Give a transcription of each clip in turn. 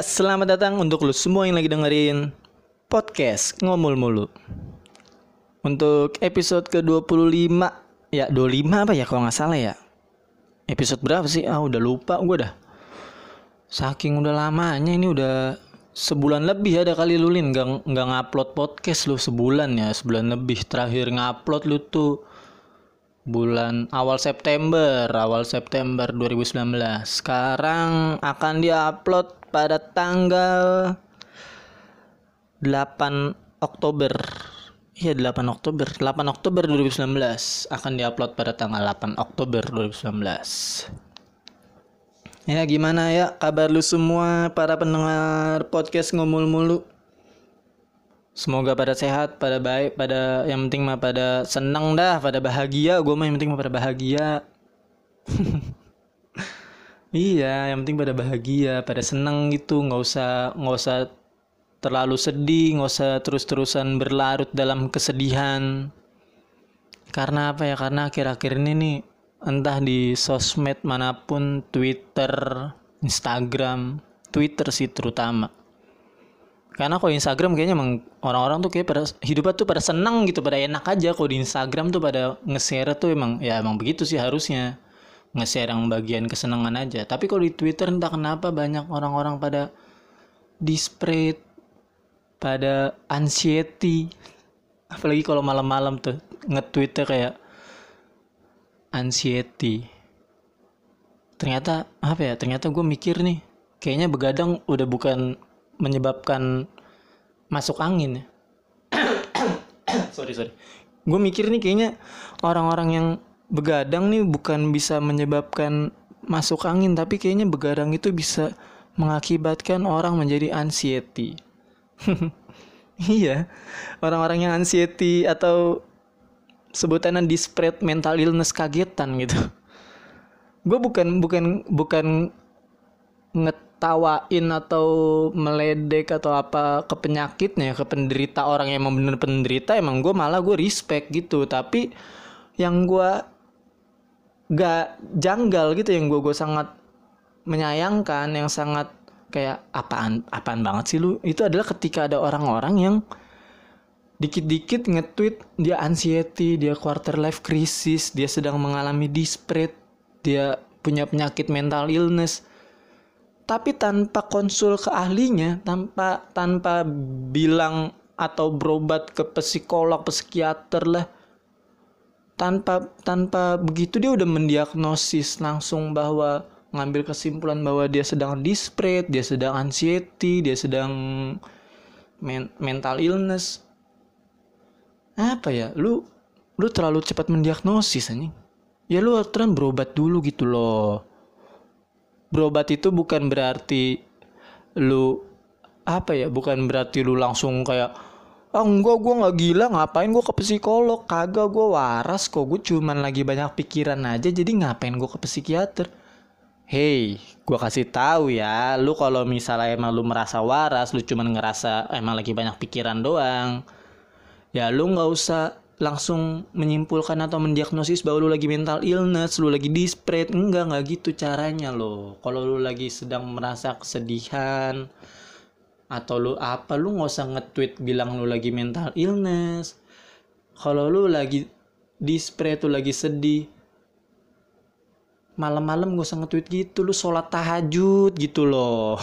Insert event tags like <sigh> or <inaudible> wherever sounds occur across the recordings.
Ya, selamat datang untuk lu semua yang lagi dengerin podcast Ngomul Mulu. Untuk episode ke-25, ya 25 apa ya kalau nggak salah ya. Episode berapa sih? Ah, udah lupa gue dah. Saking udah lamanya ini udah sebulan lebih ada kali lu Lin nggak ngupload podcast lu sebulan ya sebulan lebih terakhir ngupload lu tuh bulan awal September awal September 2019 sekarang akan diupload pada tanggal 8 Oktober. Iya 8 Oktober. 8 Oktober 2019 akan diupload pada tanggal 8 Oktober 2019 Ya gimana ya kabar lu semua para pendengar podcast ngomul mulu? Semoga pada sehat, pada baik, pada yang penting mah pada senang dah, pada bahagia. Gue mah yang penting mah pada bahagia. <laughs> iya, yang penting pada bahagia, pada senang gitu. Nggak usah nggak usah terlalu sedih, nggak usah terus-terusan berlarut dalam kesedihan. Karena apa ya? Karena akhir-akhir ini nih entah di sosmed mana pun, Twitter, Instagram, Twitter sih terutama karena kalau Instagram kayaknya emang orang-orang tuh kayak pada hidupnya tuh pada senang gitu pada enak aja kalau di Instagram tuh pada nge-share tuh emang ya emang begitu sih harusnya nge-share yang bagian kesenangan aja tapi kalau di Twitter entah kenapa banyak orang-orang pada disparate pada anxiety apalagi kalau malam-malam tuh nge-tweetnya kayak anxiety ternyata apa ya ternyata gue mikir nih kayaknya begadang udah bukan menyebabkan masuk angin ya. <coughs> sorry sorry. Gue mikir nih kayaknya orang-orang yang begadang nih bukan bisa menyebabkan masuk angin tapi kayaknya begadang itu bisa mengakibatkan orang menjadi anxiety. <laughs> iya, orang-orang yang anxiety atau sebutannya disparate mental illness kagetan gitu. Gue bukan bukan bukan nget tawain atau meledek atau apa ke penyakitnya ke penderita orang yang emang bener penderita emang gue malah gue respect gitu tapi yang gue gak janggal gitu yang gue gue sangat menyayangkan yang sangat kayak apaan apaan banget sih lu itu adalah ketika ada orang-orang yang dikit-dikit nge-tweet dia anxiety dia quarter life crisis dia sedang mengalami disparate dia punya penyakit mental illness tapi tanpa konsul ke ahlinya, tanpa tanpa bilang atau berobat ke psikolog, psikiater lah. Tanpa tanpa begitu dia udah mendiagnosis langsung bahwa ngambil kesimpulan bahwa dia sedang disparate, dia sedang anxiety, dia sedang men mental illness. Apa ya? Lu lu terlalu cepat mendiagnosis anjing. Ya lu aturan berobat dulu gitu loh berobat itu bukan berarti lu apa ya bukan berarti lu langsung kayak ah enggak gue nggak gila ngapain gue ke psikolog kagak gue waras kok gue cuman lagi banyak pikiran aja jadi ngapain gue ke psikiater Hey, gue kasih tahu ya, lu kalau misalnya emang lu merasa waras, lu cuman ngerasa emang lagi banyak pikiran doang, ya lu nggak usah langsung menyimpulkan atau mendiagnosis bahwa lu lagi mental illness, lu lagi disparate. Enggak, enggak gitu caranya loh. Kalau lu lagi sedang merasa kesedihan atau lu apa, lu nggak usah nge-tweet bilang lu lagi mental illness. Kalau lu lagi disparate, tuh lagi sedih, malam-malam gak usah nge-tweet gitu, lu sholat tahajud gitu loh.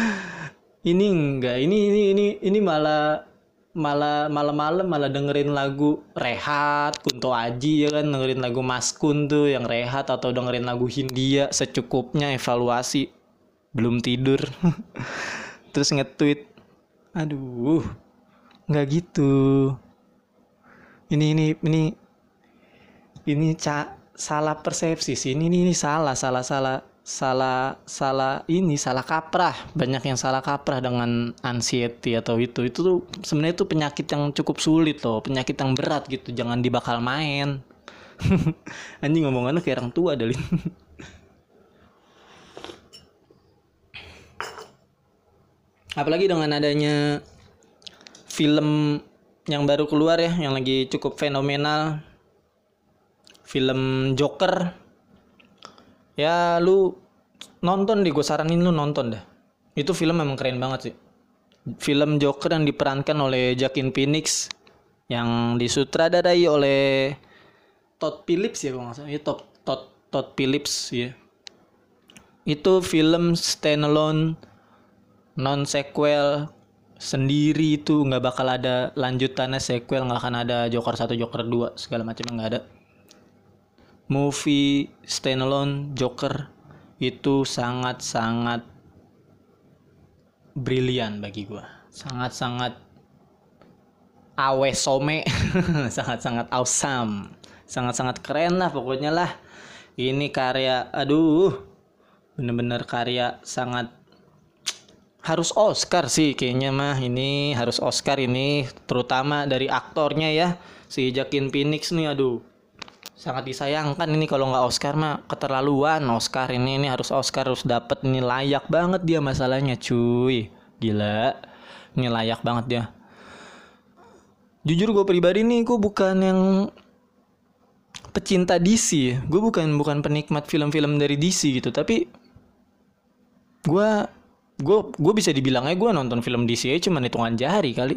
<laughs> ini enggak, ini ini ini ini malah malah malam-malam malah dengerin lagu Rehat, Kunto Aji ya kan dengerin lagu Mas Kun tuh yang Rehat atau dengerin lagu Hindia secukupnya evaluasi belum tidur <laughs> terus nge-tweet. Aduh nggak gitu. Ini ini ini ini ca salah persepsi sih. Ini ini, ini salah salah salah salah salah ini salah kaprah. Banyak yang salah kaprah dengan anxiety atau itu. Itu tuh sebenarnya itu penyakit yang cukup sulit loh. Penyakit yang berat gitu. Jangan dibakal main. <laughs> Anjing ngomongannya kayak orang tua dalin <laughs> apalagi dengan adanya film yang baru keluar ya yang lagi cukup fenomenal. Film Joker. Ya lu nonton deh gue saranin lu nonton deh. Itu film memang keren banget sih. Film Joker yang diperankan oleh Joaquin Phoenix yang disutradarai oleh Todd Phillips ya kalau nggak salah. Ya Todd Todd Todd Phillips ya itu film standalone non sequel sendiri itu nggak bakal ada lanjutannya sequel nggak akan ada Joker 1 Joker 2 segala macam nggak ada. Movie standalone Joker itu sangat sangat brilian bagi gua. Sangat sangat awe some sangat sangat awesome. <laughs> Sangat sangat keren lah pokoknya lah. Ini karya aduh bener-bener karya sangat harus Oscar sih kayaknya mah ini harus Oscar ini terutama dari aktornya ya si Joaquin Phoenix nih aduh. Sangat disayangkan ini kalau nggak Oscar mah keterlaluan Oscar ini ini harus Oscar harus dapat ini layak banget dia masalahnya cuy. Gila ini layak banget dia. Jujur gue pribadi nih gue bukan yang pecinta DC gue bukan bukan penikmat film-film dari DC gitu tapi gue gue gue bisa dibilangnya gue nonton film DC aja cuman hitungan jari kali.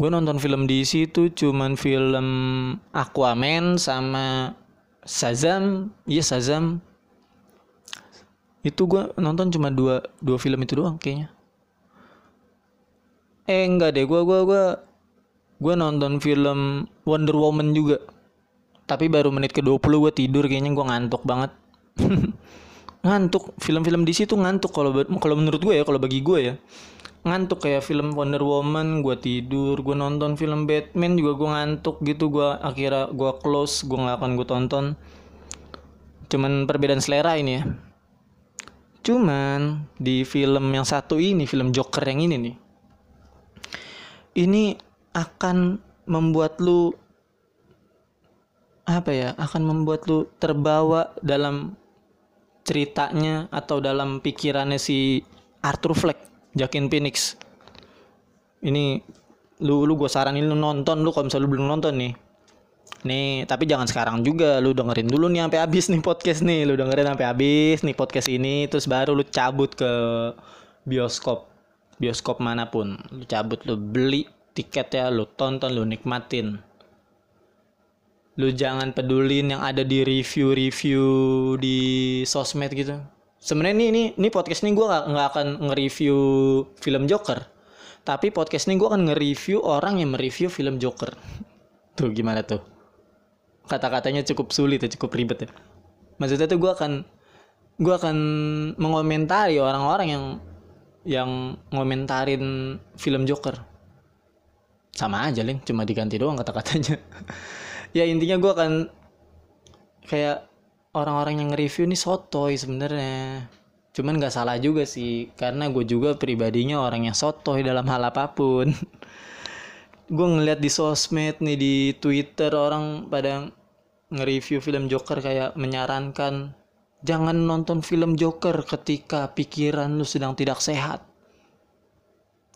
Gue nonton film DC itu cuman film Aquaman sama Shazam. Iya Shazam. Itu gue nonton cuma dua dua film itu doang kayaknya. Eh enggak deh. Gue gue gue gue nonton film Wonder Woman juga. Tapi baru menit ke 20 gue tidur kayaknya gue ngantuk banget <laughs> ngantuk. Film-film DC tuh ngantuk kalau kalau menurut gue ya kalau bagi gue ya. Ngantuk kayak film Wonder Woman gue tidur gue nonton film Batman juga gue ngantuk gitu. Gue akhirnya gue close gue nggak akan gue tonton. Cuman perbedaan selera ini ya. Cuman di film yang satu ini film Joker yang ini nih ini akan membuat lu apa ya akan membuat lu terbawa dalam ceritanya atau dalam pikirannya si Arthur Fleck Joaquin Phoenix. Ini lu lu gue saranin lu nonton lu kalau misalnya lu belum nonton nih. Nih tapi jangan sekarang juga lu dengerin dulu nih sampai habis nih podcast nih. Lu dengerin sampai habis nih podcast ini terus baru lu cabut ke bioskop. Bioskop mana pun lu cabut lu beli tiket ya lu tonton lu nikmatin lu jangan pedulin yang ada di review-review di sosmed gitu. Sebenarnya ini ini ini podcast ini gue gak, nggak akan nge-review film Joker. Tapi podcast ini gue akan nge-review orang yang mereview film Joker. <laughs> Tuh gimana tuh? Kata-katanya cukup sulit ya cukup ribet ya. Maksudnya tuh gue akan gue akan mengomentari orang-orang yang yang ngomentarin film Joker. Sama aja link cuma diganti doang kata-katanya <laughs> ya intinya gue akan kayak orang-orang yang nge-review ini sotoy sebenarnya. Cuman nggak salah juga sih karena gue juga pribadinya orang yang sotoy dalam hal apa pun. <laughs> Gue ngeliat di sosmed nih di twitter orang pada nge-review film Joker kayak menyarankan jangan nonton film Joker ketika pikiran lu sedang tidak sehat.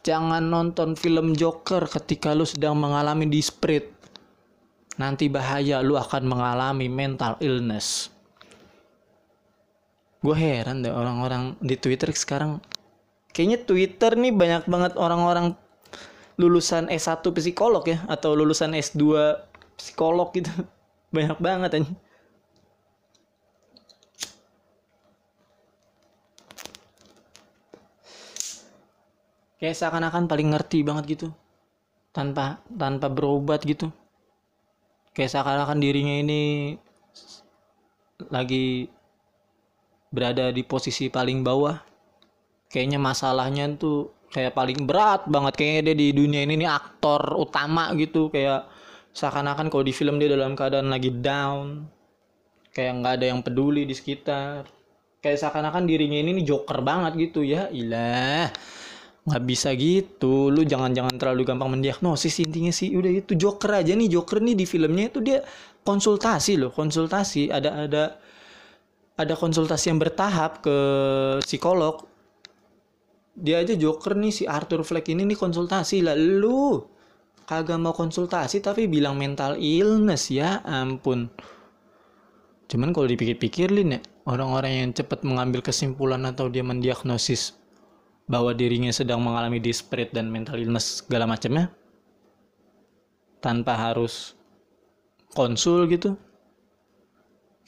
Jangan nonton film Joker ketika lu sedang mengalami disprate nanti bahaya lu akan mengalami mental illness. Gue heran deh orang-orang di Twitter sekarang. Kayaknya Twitter nih banyak banget orang-orang lulusan S1 psikolog ya atau lulusan S2 psikolog gitu. <laughs> Banyak banget aja kayak seakan-akan paling ngerti banget gitu. Tanpa tanpa berobat gitu kayak seakan-akan dirinya ini lagi berada di posisi paling bawah. Kayaknya masalahnya tuh kayak paling berat banget. Kayaknya dia di dunia ini nih aktor utama gitu. Kayak seakan-akan kalau di film dia dalam keadaan lagi down. Kayak nggak ada yang peduli di sekitar. Kayak seakan-akan dirinya ini nih joker banget gitu. Ya ilah nggak bisa gitu. Lu jangan-jangan terlalu gampang mendiagnosis intinya sih. Udah itu joker aja nih. Joker nih di filmnya itu dia konsultasi loh konsultasi. Ada ada ada konsultasi yang bertahap ke psikolog. Dia aja joker nih si Arthur Fleck ini nih konsultasi. Lah lu kagak mau konsultasi tapi bilang mental illness ya ampun. Cuman kalau dipikir-pikir lin ya orang-orang yang cepat mengambil kesimpulan atau dia mendiagnosis bahwa dirinya sedang mengalami disparate dan mental illness segala macamnya tanpa harus konsul gitu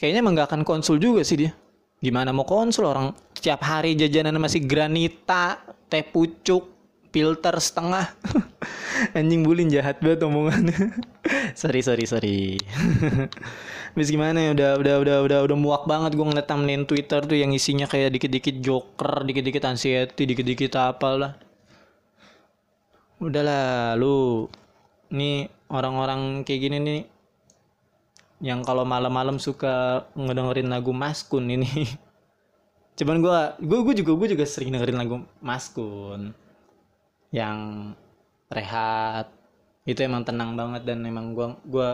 kayaknya emang gak akan konsul juga sih dia. Gimana mau konsul? Orang setiap hari jajanan masih granita teh pucuk filter setengah. <laughs> Anjing bulin jahat banget omongannya. <laughs> Sorry sorry sorry. <laughs> Habis gimana ya? Udah udah udah udah udah muak banget gue ngeliat thumbnail Twitter tuh yang isinya kayak dikit-dikit joker, dikit-dikit anxiety, dikit-dikit apalah. Udahlah lu nih orang-orang kayak gini nih yang kalau malam-malam suka ngedengerin lagu Maskun ini. Cuman gue gue juga gue juga sering dengerin lagu Maskun yang rehat. Itu emang tenang banget dan emang gue gue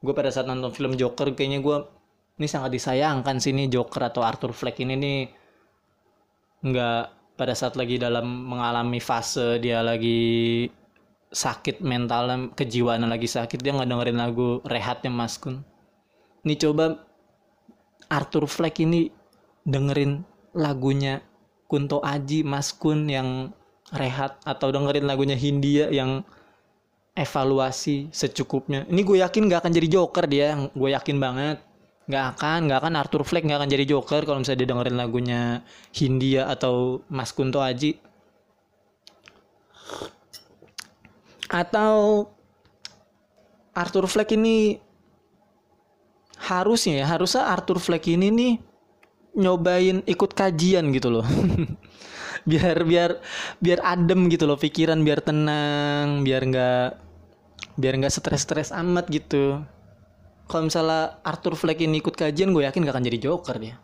gue pada saat nonton film Joker kayaknya gue ini sangat disayangkan sih nih Joker atau Arthur Fleck ini nih. Nggak pada saat lagi dalam mengalami fase dia lagi sakit mental kejiwaan lagi sakit dia nggak dengerin lagu rehatnya Mas Kun. Ini coba Arthur Fleck ini dengerin lagunya Kunto Aji Mas Kun yang rehat atau dengerin lagunya Hindia yang evaluasi secukupnya. Ini gue yakin gak akan jadi Joker dia, gue yakin banget. Gak akan, gak akan Arthur Fleck gak akan jadi Joker kalau misalnya dia dengerin lagunya Hindia atau Mas Kunto Aji. Atau Arthur Fleck ini harusnya ya, harusnya Arthur Fleck ini nih nyobain ikut kajian gitu loh. <laughs> biar biar biar adem gitu loh pikiran biar tenang biar nggak biar nggak stres-stres amat gitu. Kalau misalnya Arthur Fleck ini ikut kajian gue yakin gak akan jadi Joker dia.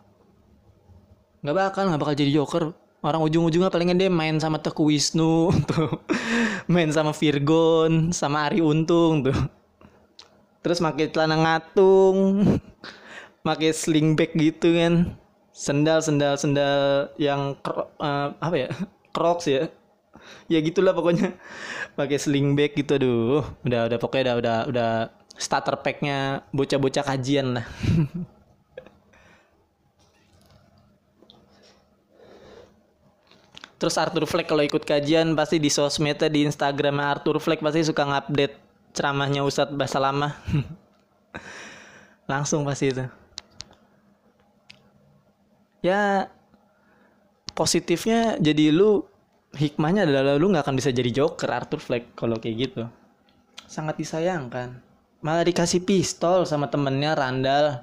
Nggak bakal nggak bakal jadi Joker. Orang ujung-ujungnya palingan dia main sama Teku Wisnu <laughs> tuh. Main sama Virgon sama Ari Untung tuh. Terus pakai celana ngatung <laughs> pakai sling bag gitu kan sendal sendal sendal yang uh, apa ya? <laughs> Crocs ya. Ya gitulah pokoknya. <laughs> Pakai sling bag gitu aduh. Udah udah pokoknya udah udah udah starter packnya bocah-bocah kajian lah. <laughs> Terus Arthur Fleck kalau ikut kajian pasti di sosmednya di Instagram. Arthur Fleck pasti suka ngupdate ceramahnya Ustadz Bahasa Lama. Langsung pasti itu ya positifnya jadi lu hikmahnya adalah lu nggak akan bisa jadi Joker Arthur Fleck kalau kayak gitu. Sangat disayangkan. Malah dikasih pistol sama temennya Randall.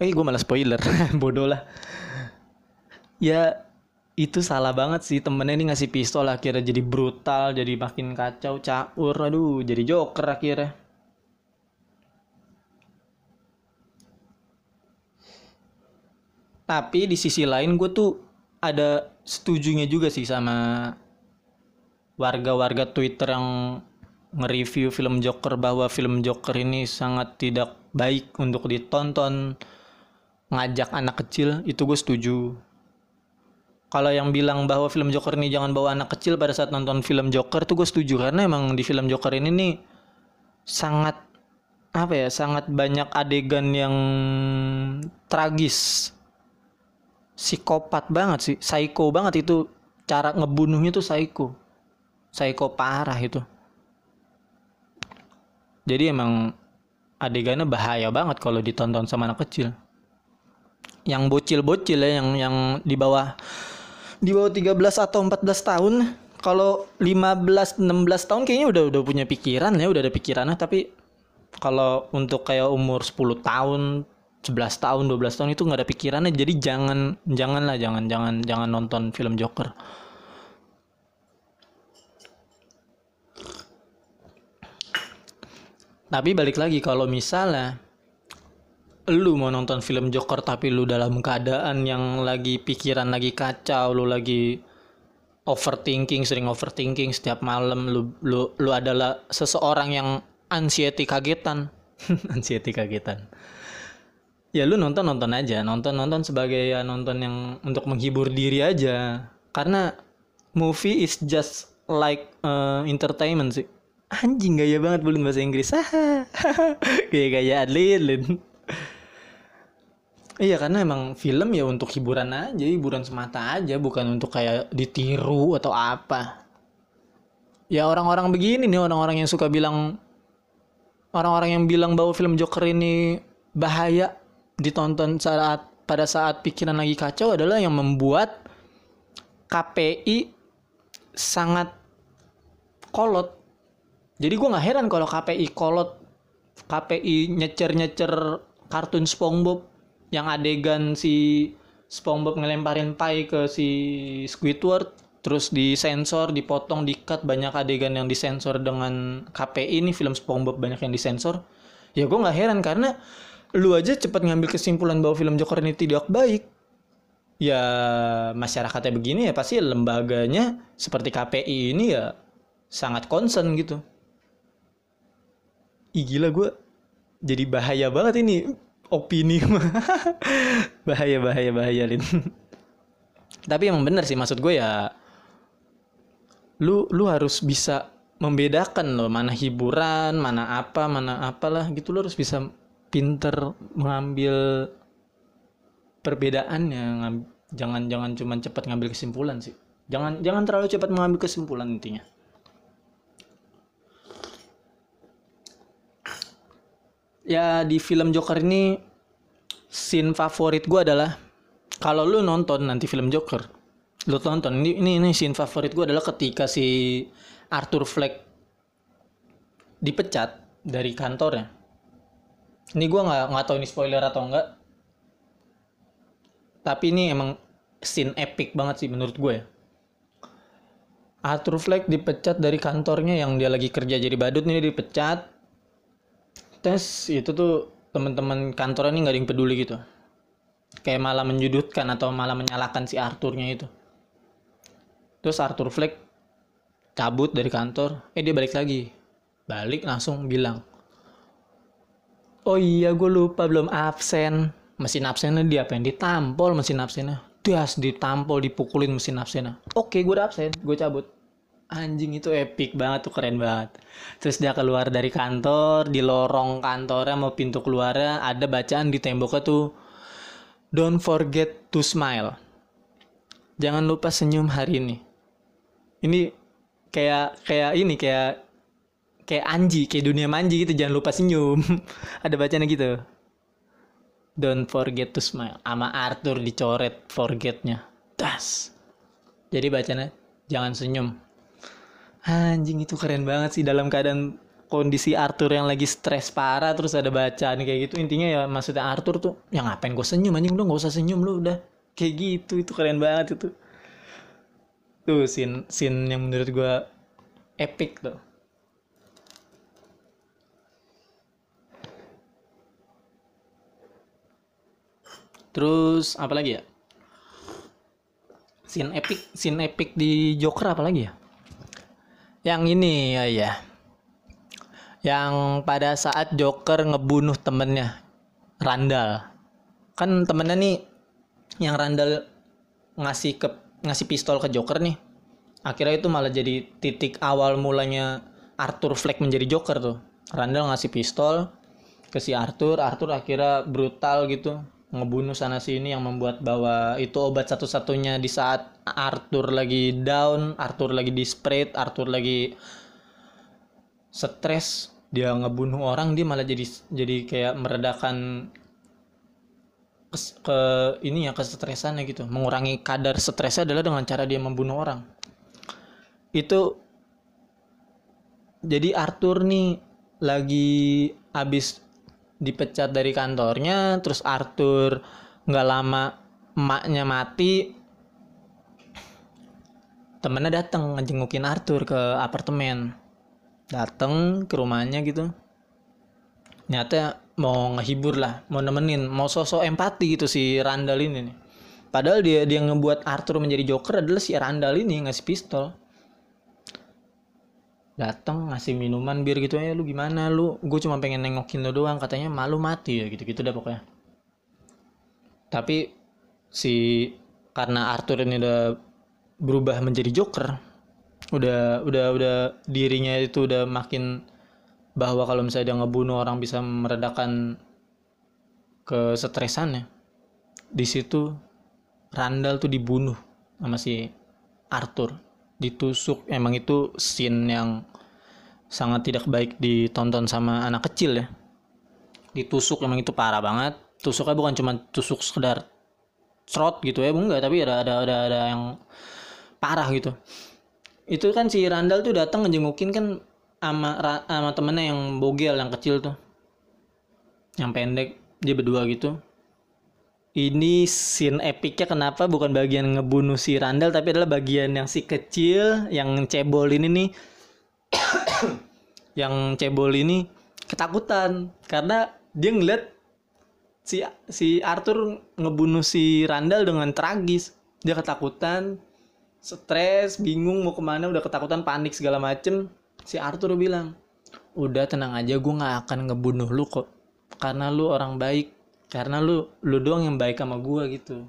Eh gue malah spoiler. <laughs> Bodoh lah. Ya itu salah banget sih temennya ini ngasih pistol akhirnya jadi brutal jadi makin kacau caur. Aduh jadi Joker akhirnya tapi di sisi lain gue tuh ada setujunya juga sih sama warga-warga Twitter yang nge-review film Joker bahwa film Joker ini sangat tidak baik untuk ditonton ngajak anak kecil itu gue setuju. Kalau yang bilang bahwa film Joker ini jangan bawa anak kecil pada saat nonton film Joker tuh gue setuju. Karena emang di film Joker ini nih sangat apa ya sangat banyak adegan yang tragis psikopat banget sih, psycho banget itu cara ngebunuhnya tuh psycho. Psycho parah itu. Jadi emang adegannya bahaya banget kalau ditonton sama anak kecil. Yang bocil-bocil ya yang yang di bawah di bawah 13 atau 14 tahun kalau 15 16 tahun kayaknya udah udah punya pikiran ya udah ada pikirannya tapi kalau untuk kayak umur 10 tahun 11 tahun 12 tahun itu nggak ada pikirannya. Jadi jangan janganlah jangan jangan jangan nonton film Joker. Tapi balik lagi kalau misalnya lu mau nonton film Joker tapi lu dalam keadaan yang lagi pikiran lagi kacau lu lagi overthinking sering overthinking setiap malam lu lu lu adalah seseorang yang anxiety kagetan. <laughs> Anxiety kagetan ya lu nonton nonton aja. Nonton nonton sebagai ya nonton yang untuk menghibur diri aja. Karena movie is just like uh, entertainment sih. Anjing gaya banget bulin bahasa Inggris. Kayak <laughs> gaya Adlin Iya karena emang film ya untuk hiburan aja, hiburan semata aja, bukan untuk kayak ditiru atau apa. Ya orang-orang begini nih, orang-orang yang suka bilang orang-orang yang bilang bahwa film Joker ini bahaya ditonton saat pada saat pikiran lagi kacau adalah yang membuat KPI sangat kolot. Jadi gue nggak heran kalau KPI kolot, KPI nyecer-nyecer kartun SpongeBob yang adegan si SpongeBob ngelemparin pai ke si Squidward terus disensor, dipotong, dikat banyak adegan yang disensor dengan KPI ini film SpongeBob banyak yang disensor. Ya gue nggak heran karena lu aja cepat ngambil kesimpulan bahwa film Joker ini tidak baik. Ya masyarakatnya begini ya pasti lembaganya seperti KPI ini ya sangat concern gitu. Ih gila gue jadi bahaya banget ini opini <laughs> bahaya bahaya bahaya Lin <laughs> tapi emang bener sih maksud gue ya lu lu harus bisa membedakan loh mana hiburan mana apa mana apalah gitu lu harus bisa pinter mengambil perbedaannya jangan jangan cuma cepat ngambil kesimpulan sih. Jangan jangan terlalu cepat mengambil kesimpulan intinya. Ya di film Joker ini scene favorit gue adalah kalau lu nonton nanti film Joker lu tonton ini ini, ini scene favorit gue adalah ketika si Arthur Fleck dipecat dari kantornya ini gue nggak nggak tahu ini spoiler atau enggak. Tapi ini emang scene epic banget sih menurut gue ya. Arthur Fleck dipecat dari kantornya yang dia lagi kerja jadi badut ini dipecat. Tes itu tuh teman-teman kantor ini nggak ada yang peduli gitu. Kayak malah menjudutkan atau malah menyalahkan si Arthurnya itu. Terus Arthur Fleck cabut dari kantor. Eh dia balik lagi. Balik langsung bilang oh iya gue lupa belum absen. Mesin absennya dia apa yang ditampol mesin absennya. Das ditampol dipukulin mesin absennya. Oke gue udah absen gue cabut. Anjing itu epic banget tuh keren banget. Terus dia keluar dari kantor di lorong kantornya mau pintu keluarnya ada bacaan di temboknya tuh don't forget to smile. Jangan lupa senyum hari ini. Ini kayak kayak ini kayak kayak anji kayak dunia manji gitu jangan lupa senyum. <laughs> Ada bacanya gitu. Don't forget to smile. Sama Arthur dicoret forgetnya. Das. Jadi bacanya jangan senyum. Anjing itu keren banget sih dalam keadaan kondisi Arthur yang lagi stres parah terus ada bacaan kayak gitu. Intinya ya maksudnya Arthur tuh yang ngapain gue senyum anjing? Udah gak usah senyum lu udah. Kayak gitu itu keren banget itu. Tuh scene scene yang menurut gue epic tuh terus apa lagi ya? Scene epic scene epic di Joker apa lagi ya? Yang ini ya ya. Yang pada saat Joker ngebunuh temennya Randall. Kan temennya nih yang Randall ngasih ke ngasih pistol ke Joker nih akhirnya itu malah jadi titik awal mulanya Arthur Fleck menjadi Joker tuh. Randall ngasih pistol ke si Arthur Arthur akhirnya brutal gitu ngebunuh sana sini yang membuat bahwa itu obat satu-satunya di saat Arthur lagi down, Arthur lagi disparate, Arthur lagi stres, dia ngebunuh orang dia malah jadi jadi kayak meredakan ke, ke ini ya kesetresannya gitu, mengurangi kadar stresnya adalah dengan cara dia membunuh orang. Itu jadi Arthur nih lagi habis dipecat dari kantornya terus Arthur nggak lama emaknya mati temennya datang ngejengukin Arthur ke apartemen. Dateng ke rumahnya gitu. Nyata mau ngehibur lah mau nemenin mau sosok empati gitu si Randall ini nih. Padahal dia dia ngebuat Arthur menjadi Joker adalah si Randall ini ngasih pistol datang ngasih minuman biar gitu ya lu gimana lu? Gue cuma pengen nengokin lo doang katanya malu mati ya gitu gitu dah pokoknya. Tapi si karena Arthur ini udah berubah menjadi Joker udah udah udah dirinya itu udah makin bahwa kalau misalnya dia ngebunuh orang bisa meredakan kesetresannya di situ Randall tuh dibunuh sama si Arthur ditusuk. Emang itu scene yang sangat tidak baik ditonton sama anak kecil ya. Ditusuk emang itu parah banget. Tusuknya bukan cuma tusuk sekedar serot gitu ya enggak tapi ada ada ada ada yang parah gitu. Itu kan si Randall tuh datang ngejengukin kan sama sama temennya yang bogel yang kecil tuh. Yang pendek dia berdua gitu ini scene epicnya kenapa? Bukan bagian ngebunuh si Randall tapi adalah bagian yang si kecil yang cebol ini nih. <coughs> Yang cebol ini ketakutan karena dia ngeliat si si Arthur ngebunuh si Randall dengan tragis. Dia ketakutan stres bingung mau ke mana udah ketakutan panik segala macem. Si Arthur bilang udah tenang aja gue nggak akan ngebunuh lu kok karena lu orang baik karena lu lu doang yang baik sama gue gitu.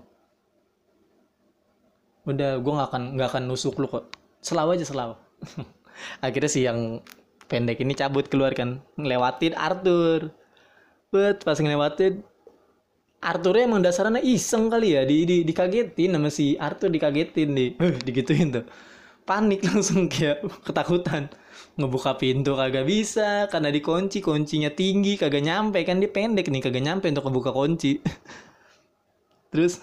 Udah gue nggak akan nggak akan nusuk lu kok. Selalu aja selalu <laughs> akhirnya si yang pendek ini cabut keluar kan. Ngelewatin Arthur. Buat pas ngelewatin Arthurnya emang dasarnya iseng kali ya. Di, di dikagetin sama si Arthur dikagetin di uh, <laughs> digituin tuh panik <laughs> langsung kayak ketakutan. Ngebuka pintu kagak bisa karena dikunci kuncinya tinggi kagak nyampe. Kan dia pendek nih kagak nyampe untuk ngebuka kunci. <laughs> Terus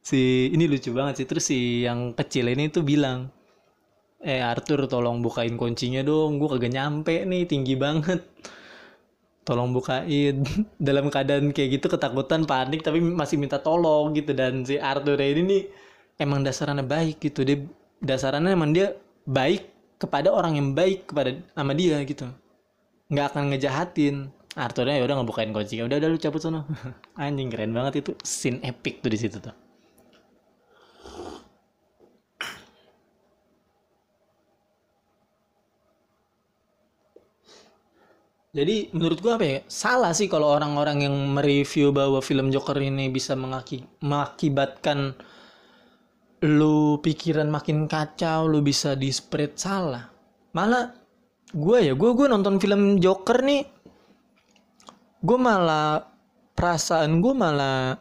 si ini lucu banget sih. Terus si yang kecil ini tuh bilang eh Arthur tolong bukain kuncinya dong. Gue kagak nyampe nih tinggi banget. <laughs> Tolong bukain. Dalam keadaan kayak gitu ketakutan panik tapi masih minta tolong gitu. Dan si Arthur ini nih emang dasarnya baik gitu. Dia dasarnya emang dia baik kepada orang yang baik kepada sama dia gitu. Nggak akan ngejahatin. Arthurnya ya udah ngebukain kunci. Udah udah lu cabut sana. <laughs> Anjing keren banget itu scene epic tuh di situ tuh. Jadi menurut gua apa ya salah sih kalau orang-orang yang mereview bahwa film Joker ini bisa mengaki mengakibatkan lu pikiran makin kacau lu bisa di spread salah. Malah gue ya gue gue nonton film Joker nih gue malah perasaan gue malah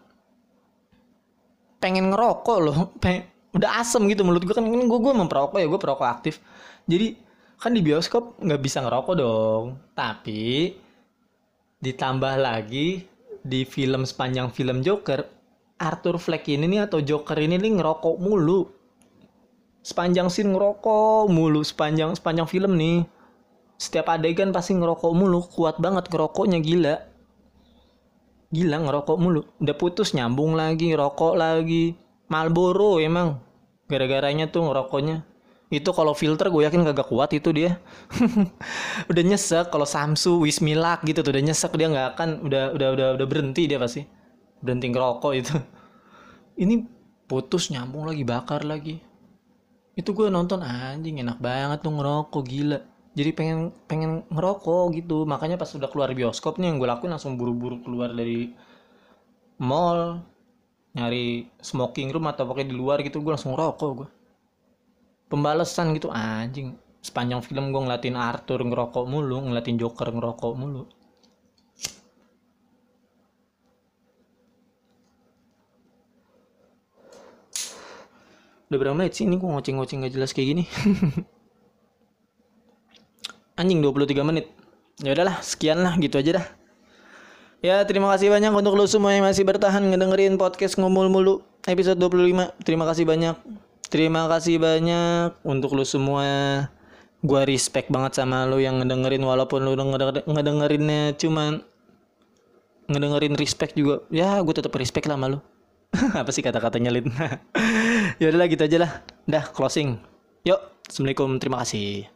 pengen ngerokok loh. <laughs> Pengen, udah asem gitu menurut gue kan gue gue memperokok ya gue perokok aktif. Jadi kan di bioskop nggak bisa ngerokok dong. Tapi ditambah lagi di film sepanjang film Joker Arthur Fleck ini nih atau Joker ini nih ngerokok mulu. Sepanjang scene ngerokok mulu sepanjang sepanjang film nih. Setiap adegan pasti ngerokok mulu, kuat banget ngerokoknya gila. Gila ngerokok mulu. Udah putus nyambung lagi, ngerokok lagi. Marlboro emang. Gara-garanya tuh ngerokoknya. Itu kalau filter gue yakin kagak kuat itu dia. <laughs> udah nyesek kalau Samsu, Wismilak gitu tuh udah nyesek dia nggak akan udah udah udah udah berhenti dia pasti berhenti ngerokok itu. <laughs> Ini putus nyambung lagi bakar lagi. Itu gue nonton anjing enak banget tuh ngerokok gila. Jadi pengen pengen ngerokok gitu. Makanya pas udah keluar bioskop nih yang gue lakuin langsung buru-buru keluar dari mall nyari smoking room atau pokoknya di luar gitu gue langsung ngerokok gue pembalasan gitu anjing. Sepanjang film gue ngeliatin Arthur ngerokok mulu ngeliatin Joker ngerokok mulu udah berapa menit sih ini gue ngoceng-ngoceng gak jelas kayak gini? <laughs> Anjing 23 menit. Ya udahlah sekian lah gitu aja dah. Ya terima kasih banyak untuk lo semua yang masih bertahan ngedengerin podcast ngomul mulu episode 25 terima kasih banyak. Terima kasih banyak untuk lo semua. Gue respect banget sama lo yang ngedengerin walaupun lo ngedenger ngedengerinnya cuman ngedengerin respect juga. Ya gue tetap respect lah sama lo <laughs> apa sih kata-katanya Lin <laughs> ya udahlah gitu aja lah. Dah closing. Yuk assalamualaikum terima kasih